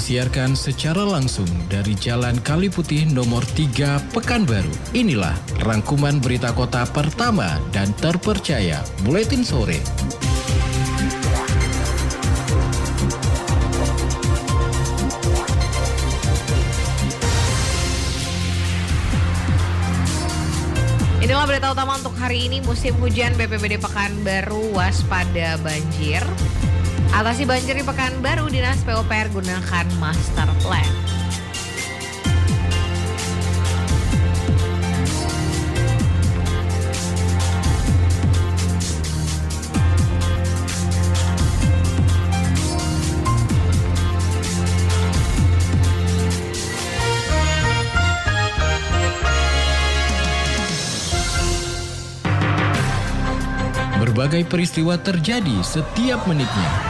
Disiarkan secara langsung dari Jalan Kaliputih nomor 3 Pekanbaru. Inilah rangkuman berita kota pertama dan terpercaya Buletin Sore. Inilah berita utama untuk hari ini musim hujan BPBD Pekanbaru waspada banjir. Atasi banjir di Pekanbaru Dinas PUPR gunakan master plan. Berbagai peristiwa terjadi setiap menitnya.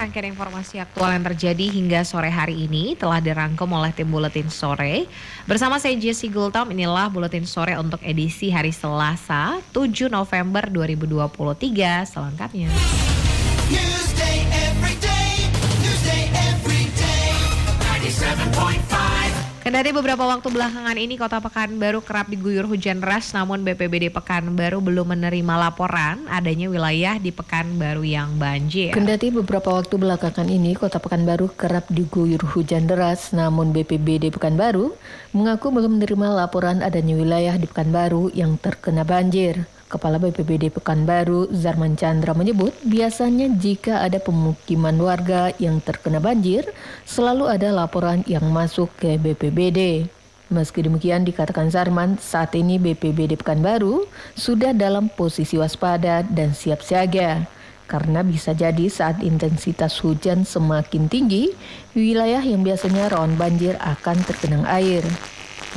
Rangkaian informasi aktual yang terjadi hingga sore hari ini telah dirangkum oleh tim Buletin Sore. Bersama saya Jesse Gultom, inilah Buletin Sore untuk edisi hari Selasa 7 November 2023 selengkapnya. Kendari beberapa waktu belakangan ini Kota Pekanbaru kerap diguyur hujan deras namun BPBD Pekanbaru belum menerima laporan adanya wilayah di Pekanbaru yang banjir. Kendati beberapa waktu belakangan ini Kota Pekanbaru kerap diguyur hujan deras, namun BPBD Pekanbaru mengaku belum menerima laporan adanya wilayah di Pekanbaru yang terkena banjir. Kepala BPBD Pekanbaru, Zarman Chandra menyebut, biasanya jika ada pemukiman warga yang terkena banjir, selalu ada laporan yang masuk ke BPBD. Meski demikian dikatakan Zarman, saat ini BPBD Pekanbaru sudah dalam posisi waspada dan siap siaga. Karena bisa jadi saat intensitas hujan semakin tinggi, wilayah yang biasanya rawan banjir akan tergenang air.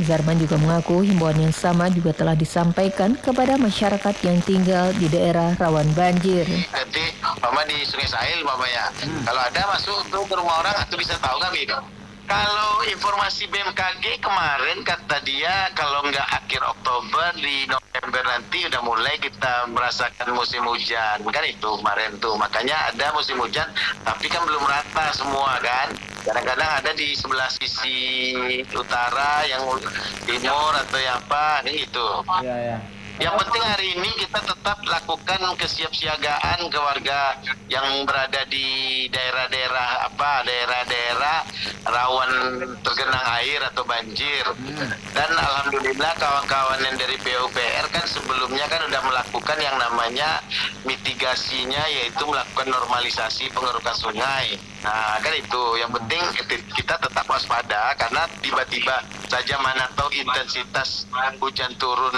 Zarman juga mengaku himbauan yang sama juga telah disampaikan kepada masyarakat yang tinggal di daerah rawan banjir. nanti mama di Sungai Sahil mama ya. Kalau ada masuk tuh ke rumah orang atau bisa tahu kami itu kalau informasi BMKG kemarin kata dia kalau nggak akhir Oktober di November nanti udah mulai kita merasakan musim hujan. Kan itu kemarin tuh. Makanya ada musim hujan tapi kan belum rata semua kan kadang-kadang ada di sebelah sisi utara yang timur atau yang apa kan gitu yang penting hari ini kita tetap lakukan kesiapsiagaan ke warga yang berada di daerah-daerah apa daerah-daerah rawan tergenang air atau banjir. Dan alhamdulillah kawan-kawan yang dari PUPR kan sebelumnya kan sudah melakukan yang namanya mitigasinya yaitu melakukan normalisasi pengerukan sungai. Nah, kan itu yang penting kita tetap waspada karena tiba-tiba saja mana tahu intensitas hujan turun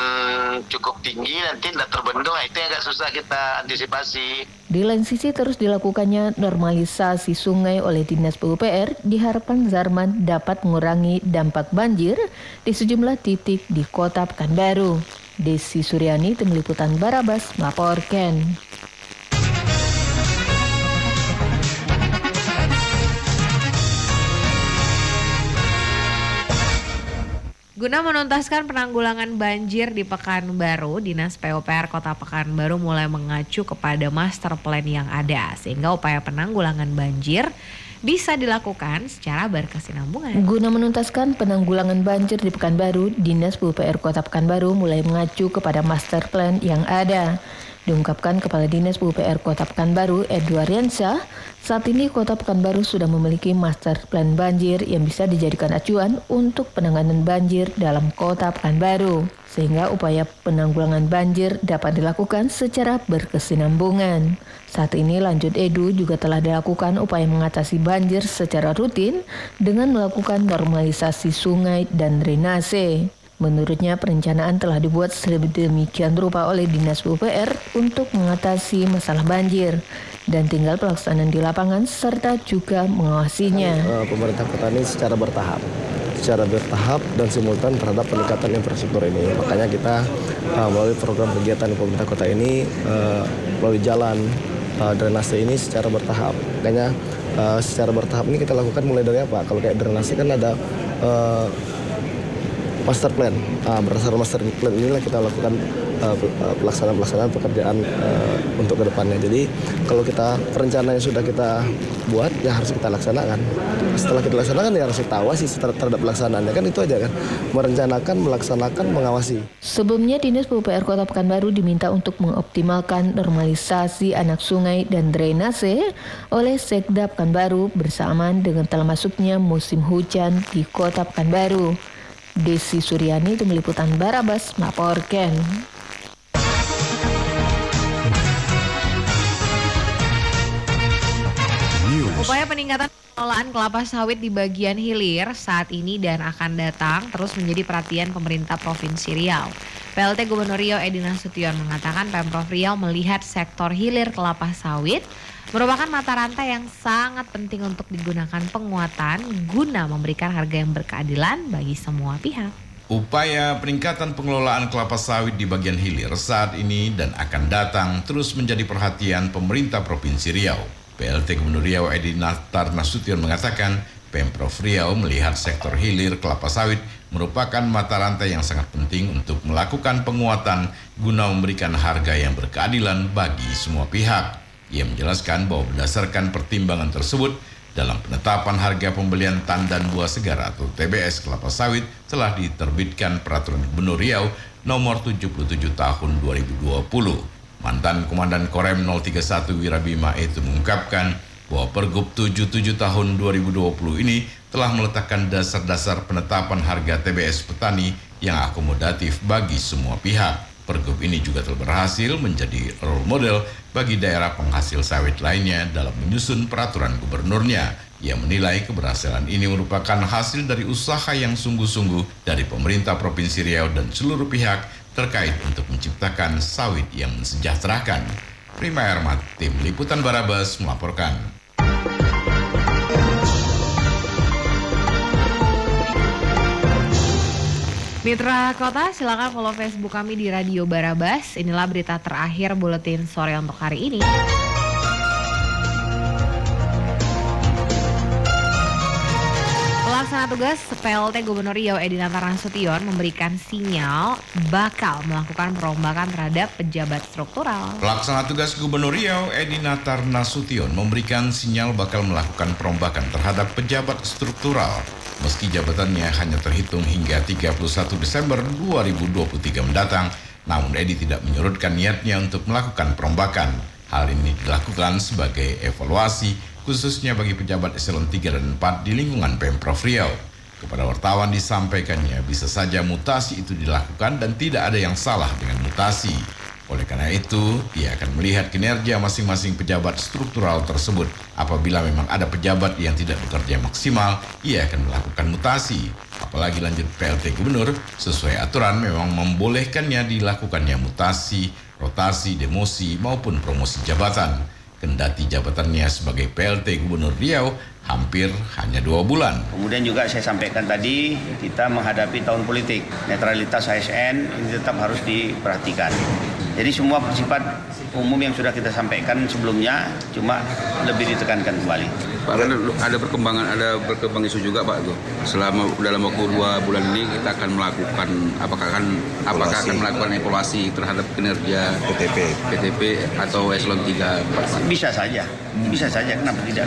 cukup tinggi nanti tidak terbendung nah, itu agak susah kita antisipasi. Di lain sisi terus dilakukannya normalisasi sungai oleh Dinas PUPR diharapkan Zarman dapat mengurangi dampak banjir di sejumlah titik di kota Pekanbaru. Desi Suryani, Tim Liputan Barabas, melaporkan. Guna menuntaskan penanggulangan banjir di Pekanbaru, Dinas PUPR Kota Pekanbaru mulai mengacu kepada master plan yang ada sehingga upaya penanggulangan banjir bisa dilakukan secara berkesinambungan. Guna menuntaskan penanggulangan banjir di Pekanbaru, Dinas PUPR Kota Pekanbaru mulai mengacu kepada master plan yang ada. Diungkapkan Kepala Dinas PUPR Kota Pekanbaru, Edward Riansyah, saat ini Kota Pekanbaru sudah memiliki master plan banjir yang bisa dijadikan acuan untuk penanganan banjir dalam Kota Pekanbaru, sehingga upaya penanggulangan banjir dapat dilakukan secara berkesinambungan. Saat ini lanjut Edu juga telah dilakukan upaya mengatasi banjir secara rutin dengan melakukan normalisasi sungai dan drainase. Menurutnya perencanaan telah dibuat sedemikian rupa oleh Dinas PUPR untuk mengatasi masalah banjir dan tinggal pelaksanaan di lapangan serta juga mengawasinya. Eh, pemerintah kota ini secara bertahap secara bertahap dan simultan terhadap peningkatan infrastruktur ini. Makanya kita uh, melalui program kegiatan pemerintah kota ini uh, melalui jalan uh, drainase ini secara bertahap. Makanya uh, secara bertahap ini kita lakukan mulai dari apa? Kalau kayak drainase kan ada uh, master plan. Uh, berdasarkan master plan inilah kita lakukan uh, pelaksanaan-pelaksanaan pekerjaan uh, untuk ke depannya. Jadi kalau kita perencanaan yang sudah kita buat ya harus kita laksanakan. Setelah kita laksanakan ya harus kita awasi terhadap pelaksanaannya kan itu aja kan. Merencanakan, melaksanakan, mengawasi. Sebelumnya Dinas PUPR Kota Pekanbaru diminta untuk mengoptimalkan normalisasi anak sungai dan drainase oleh Sekda Pekanbaru bersamaan dengan telah masuknya musim hujan di Kota Pekanbaru. Desi Suryani tim liputan Barabas melaporkan. Upaya peningkatan pengelolaan kelapa sawit di bagian hilir saat ini dan akan datang terus menjadi perhatian pemerintah Provinsi Riau. PLT Gubernur Riau Edi Nasution mengatakan Pemprov Riau melihat sektor hilir kelapa sawit merupakan mata rantai yang sangat penting untuk digunakan penguatan guna memberikan harga yang berkeadilan bagi semua pihak. Upaya peningkatan pengelolaan kelapa sawit di bagian hilir saat ini dan akan datang terus menjadi perhatian pemerintah Provinsi Riau. PLT Gubernur Riau Edi Natar Nasution mengatakan Pemprov Riau melihat sektor hilir kelapa sawit merupakan mata rantai yang sangat penting untuk melakukan penguatan guna memberikan harga yang berkeadilan bagi semua pihak. Ia menjelaskan bahwa berdasarkan pertimbangan tersebut, dalam penetapan harga pembelian tandan buah segar atau TBS kelapa sawit telah diterbitkan Peraturan Gubernur Riau nomor 77 tahun 2020. Mantan Komandan Korem 031 Wirabima itu mengungkapkan bahwa Pergub 77 tahun 2020 ini telah meletakkan dasar-dasar penetapan harga TBS petani yang akomodatif bagi semua pihak. Pergub ini juga telah berhasil menjadi role model bagi daerah penghasil sawit lainnya dalam menyusun peraturan gubernurnya. Ia menilai keberhasilan ini merupakan hasil dari usaha yang sungguh-sungguh dari pemerintah Provinsi Riau dan seluruh pihak terkait untuk menciptakan sawit yang mensejahterakan. Prima Ermat, tim Liputan Barabas melaporkan. Mitra Kota, silakan follow Facebook kami di Radio Barabas. Inilah berita terakhir buletin sore untuk hari ini. Pelaksana tugas PLT Gubernur Riau Edi Nasution memberikan sinyal bakal melakukan perombakan terhadap pejabat struktural. Pelaksana tugas Gubernur Riau Edi Natar Nasution memberikan sinyal bakal melakukan perombakan terhadap pejabat struktural meski jabatannya hanya terhitung hingga 31 Desember 2023 mendatang. Namun Edi tidak menyurutkan niatnya untuk melakukan perombakan. Hal ini dilakukan sebagai evaluasi khususnya bagi pejabat eselon 3 dan 4 di lingkungan Pemprov Riau. Kepada wartawan disampaikannya bisa saja mutasi itu dilakukan dan tidak ada yang salah dengan mutasi. Oleh karena itu, ia akan melihat kinerja masing-masing pejabat struktural tersebut. Apabila memang ada pejabat yang tidak bekerja maksimal, ia akan melakukan mutasi. Apalagi lanjut PLT Gubernur, sesuai aturan memang membolehkannya dilakukannya mutasi, rotasi, demosi, maupun promosi jabatan. Kendati jabatannya sebagai PLT Gubernur Riau hampir hanya dua bulan. Kemudian juga saya sampaikan tadi kita menghadapi tahun politik. Netralitas ASN ini tetap harus diperhatikan. Jadi semua bersifat umum yang sudah kita sampaikan sebelumnya cuma lebih ditekankan kembali. Pak kan ada perkembangan ada berkembang isu juga Pak tuh. Selama dalam waktu dua bulan ini kita akan melakukan apakah akan apakah akan melakukan evaluasi terhadap kinerja PTP PTP atau eselon 3 Pak? Bisa saja, bisa saja kenapa tidak?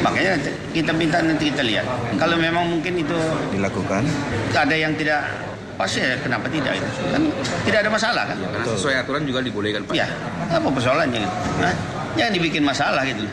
Makanya kita minta nanti kita lihat. Kalau memang mungkin itu Dilakukan. ada yang tidak pas ya kenapa tidak itu kan tidak ada masalah kan Karena sesuai aturan juga dibolehkan Pak. ya apa persoalannya gitu Hah? jangan dibikin masalah gitu Ya.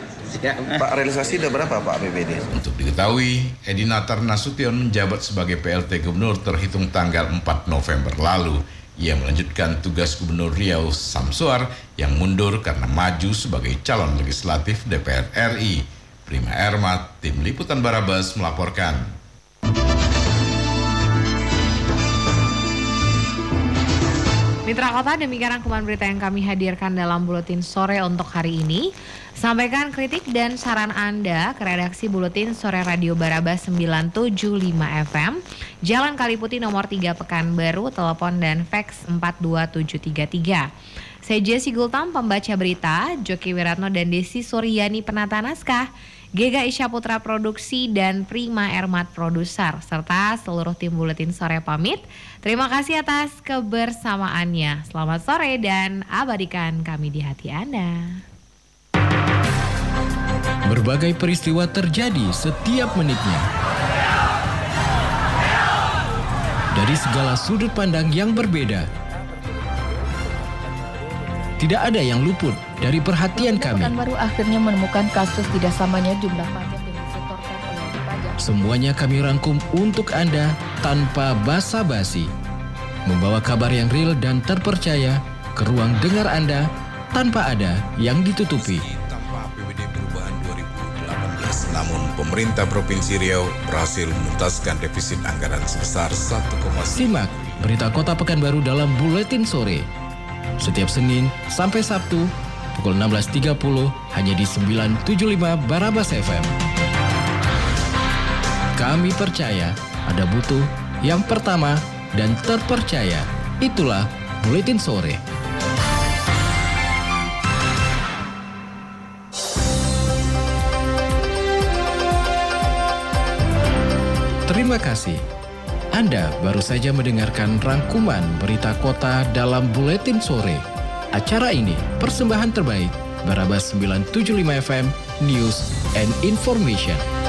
Pak realisasi udah berapa Pak APBD? Untuk diketahui, Edi Natar Nasution menjabat sebagai PLT Gubernur terhitung tanggal 4 November lalu. Ia melanjutkan tugas Gubernur Riau Samsuar yang mundur karena maju sebagai calon legislatif DPR RI. Prima Ermat, Tim Liputan Barabas melaporkan. Mitra Kota, demikian rangkuman berita yang kami hadirkan dalam Buletin Sore untuk hari ini. Sampaikan kritik dan saran Anda ke redaksi Buletin Sore Radio Barabas 975 FM, Jalan Kaliputi nomor 3 Pekanbaru, telepon dan fax 42733. Saya Jesse Gultam, pembaca berita, Joki Wiratno dan Desi Suryani penata naskah. Gega Isya Putra Produksi dan Prima Ermat Produser serta seluruh tim Buletin Sore pamit. Terima kasih atas kebersamaannya. Selamat sore dan abadikan kami di hati Anda. Berbagai peristiwa terjadi setiap menitnya. Dari segala sudut pandang yang berbeda. Tidak ada yang luput dari perhatian kami. Pekanbaru akhirnya menemukan kasus tidak samanya jumlah pajak yang disetorkan oleh wajib pajak. Semuanya kami rangkum untuk Anda tanpa basa-basi. Membawa kabar yang real dan terpercaya ke ruang dengar Anda tanpa ada yang ditutupi. Tanpa APBD perubahan 2018, namun pemerintah Provinsi Riau berhasil menuntaskan defisit anggaran sebesar 1,9 Simak berita Kota Pekanbaru dalam Buletin Sore. Setiap Senin sampai Sabtu pukul 16.30 hanya di 975 Barabas FM. Kami percaya ada butuh yang pertama dan terpercaya. Itulah Buletin Sore. Terima kasih. Anda baru saja mendengarkan rangkuman berita kota dalam Buletin Sore. Acara ini persembahan terbaik Barabas 975 FM News and Information.